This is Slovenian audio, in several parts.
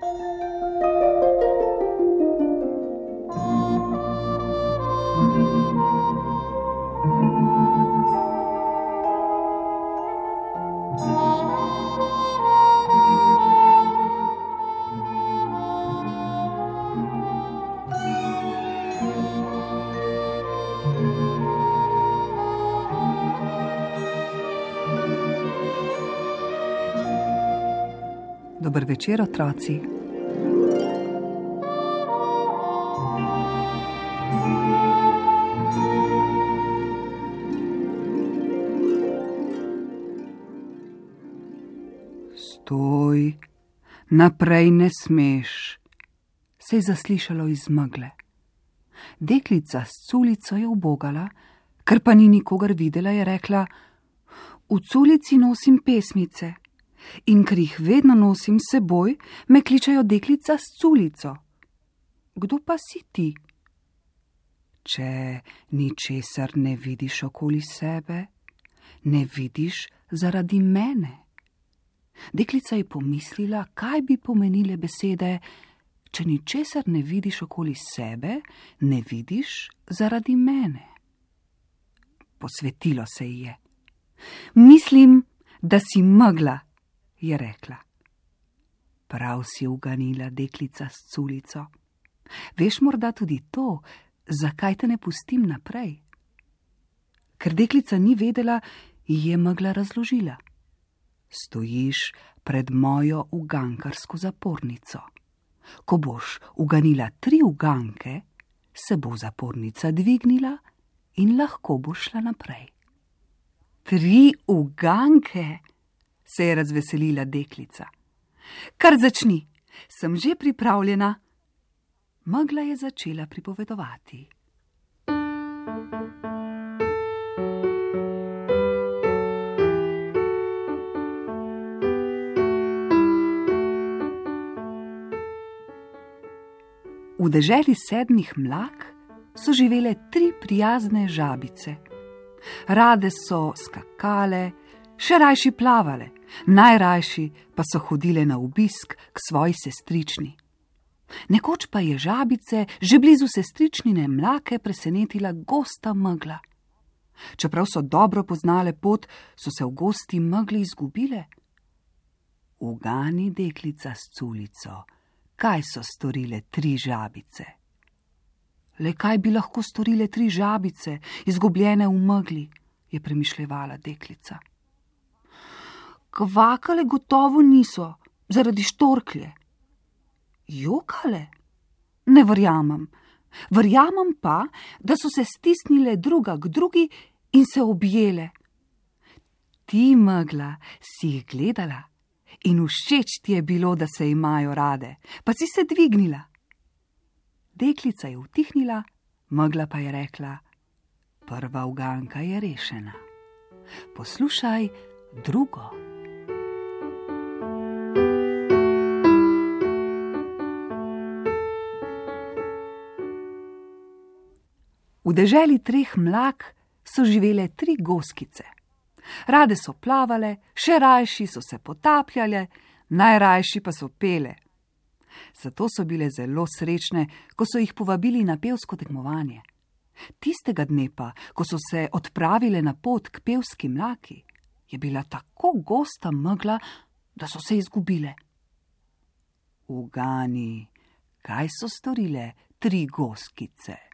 Música Dober večer, otroci. Stoj, naprej ne smeš, se je zaslišalo iz megle. Deklica s culico je ubogala, ker pa ni nikogar videla, je rekla: V culici nosim pesmice in ker jih vedno nosim s seboj, me kličajo deklica s culico. Kdo pa si ti? Če ničesar ne vidiš okoli sebe, ne vidiš zaradi mene. Deklica je pomislila, kaj bi pomenile besede, če ničesar ne vidiš okoli sebe, ne vidiš zaradi mene. Posvetilo se ji je. Mislim, da si megla, je rekla. Prav si uganila deklica s culico. Veš morda tudi to, zakaj te ne pustim naprej? Ker deklica ni vedela, je megla razložila. Stojiš pred mojo ugankarsko zapornico. Ko boš uganila tri uganke, se bo zapornica dvignila in lahko boš šla naprej. Tri uganke! Se je razveselila deklica. Kar začni, sem že pripravljena. Magla je začela pripovedovati. V deželi sedmih mlak so živele tri prijazne žabice. Rade so skakale, še rajši plavale, najrajši pa so hodile na obisk k svoji sestrični. Nekoč pa je žabice že blizu sestričnine mlake presenetila gosta megla. Čeprav so dobro poznale pot, so se v gosti megli izgubile. Ugani deklica s culico, kaj so storile tri žabice? Le kaj bi lahko storile tri žabice, izgubljene v megli, je premišljala deklica kvakale gotovo niso, zaradi štorklje. Jokale? Ne verjamem. Verjamem pa, da so se stisnile druga k drugi in se objele. Ti megla si jih gledala in všeč ti je bilo, da se imajo rade, pa si se dvignila. Deklica je utihnila, megla pa je rekla: Prva uganka je rešena. Poslušaj drugo. V deželi treh mlak so živele tri goskice. Rade so plavale, še rajši so se potapljale, najrajši pa so pele. Zato so bile zelo srečne, ko so jih povabili na pevsko tekmovanje. Tistega dne pa, ko so se odpravile na pot k pevski mlaki, je bila tako gosta megla, da so se izgubile. Ugani, kaj so storile tri goskice?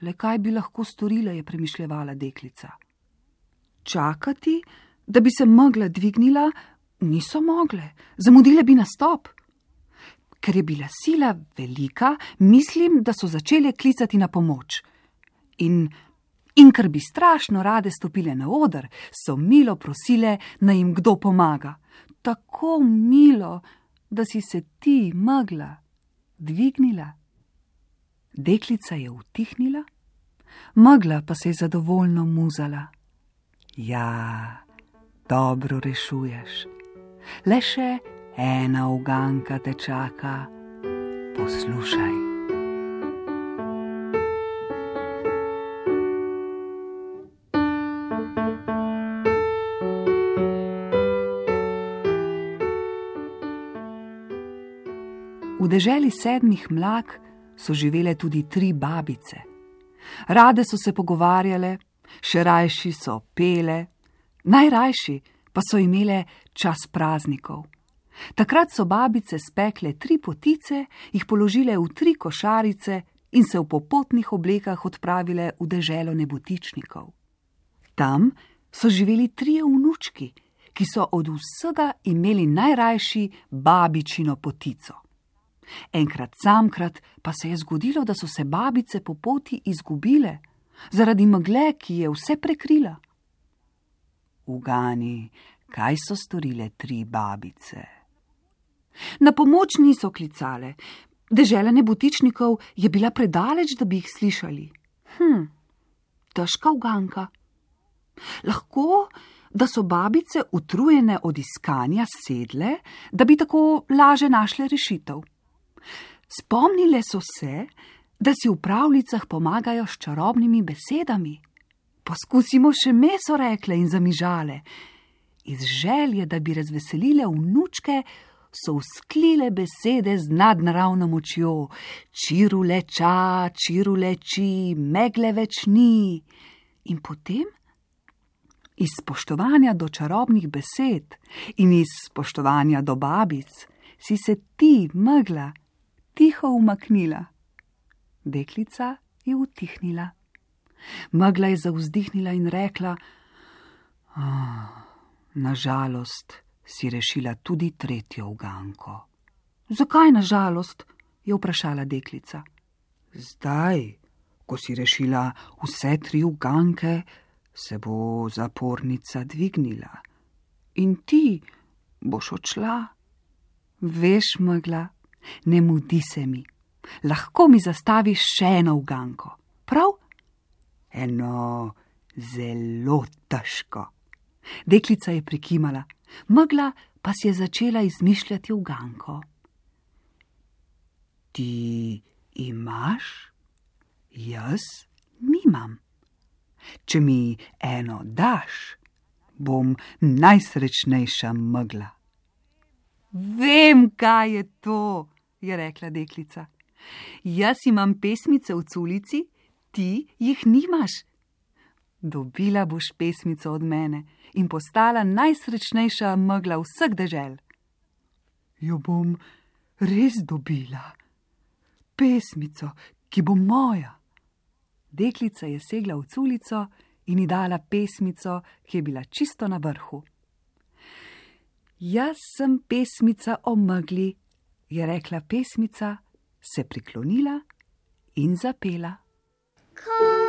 Le kaj bi lahko storila, je premišljala deklica. Čakati, da bi se megla dvignila, niso mogle, zamudile bi nastop. Ker je bila sila velika, mislim, da so začele klicati na pomoč. In, in ker bi strašno rade stopile na oder, so milo prosile, naj jim kdo pomaga. Tako milo, da si se ti megla dvignila. Deklica je utihnila, megla pa se je zadovoljno muzala. Ja, dobro rešuješ. Le še ena uganka te čaka, poslušaj. V deželi sedmih mlak so živele tudi tri babice. Rade so se pogovarjale, še rajši so pele, najrajši pa so imele čas praznikov. Takrat so babice spekle tri potice, jih položile v tri košarice in se v popotnih oblekah odpravile v deželo nebotičnikov. Tam so živeli trije vnučki, ki so od vsega imeli najrajši babičino potico. Enkrat samkrat pa se je zgodilo, da so se babice po poti izgubile zaradi megle, ki je vse prekrila. Ugani, kaj so storile tri babice? Na pomoč niso klicale, dežela nebotičnikov je bila predaleč, da bi jih slišali. Hm, težka uganka. Lahko, da so babice utrujene od iskanja sedle, da bi tako laže našle rešitev. Spomnile so se, da si v pravljicah pomagajo s čarobnimi besedami. Poskusimo še meso rekle in zamižale. Iz želje, da bi razveselile vnučke, so usklile besede z nadnaravno močjo: čiru leča, čiru leči, megle več ni. In potem, iz spoštovanja do čarobnih besed in iz spoštovanja do babic, si se ti, megla, tiho umaknila. Deklica je utihnila. Megla je zauzdihnila in rekla: oh, Nažalost, si rešila tudi tretjo uganko. Zakaj nažalost? je vprašala deklica. Zdaj, ko si rešila vse tri uganke, se bo zapornica dvignila in ti boš odšla. Veš, megla, ne mudi se mi, lahko mi zastaviš še eno uganko, prav? Eno zelo težko. Deklica je prikimala, megla pa si je začela izmišljati uganko. Ti imaš, jaz nimam. Če mi eno daš, bom najsrečnejša megla. Vem, kaj je to je rekla deklica. Jaz imam pesmice v culici, ti jih nimaš. Dobila boš pesmico od mene in postala najsrečnejša megla vseh dežel. Jo bom res dobila, pesmico, ki bo moja. Deklica je segla v culico in ji dala pesmico, ki je bila čisto na vrhu. Jaz sem pesmica o megli, je rekla pesmica, se priklonila in zapela. Kaj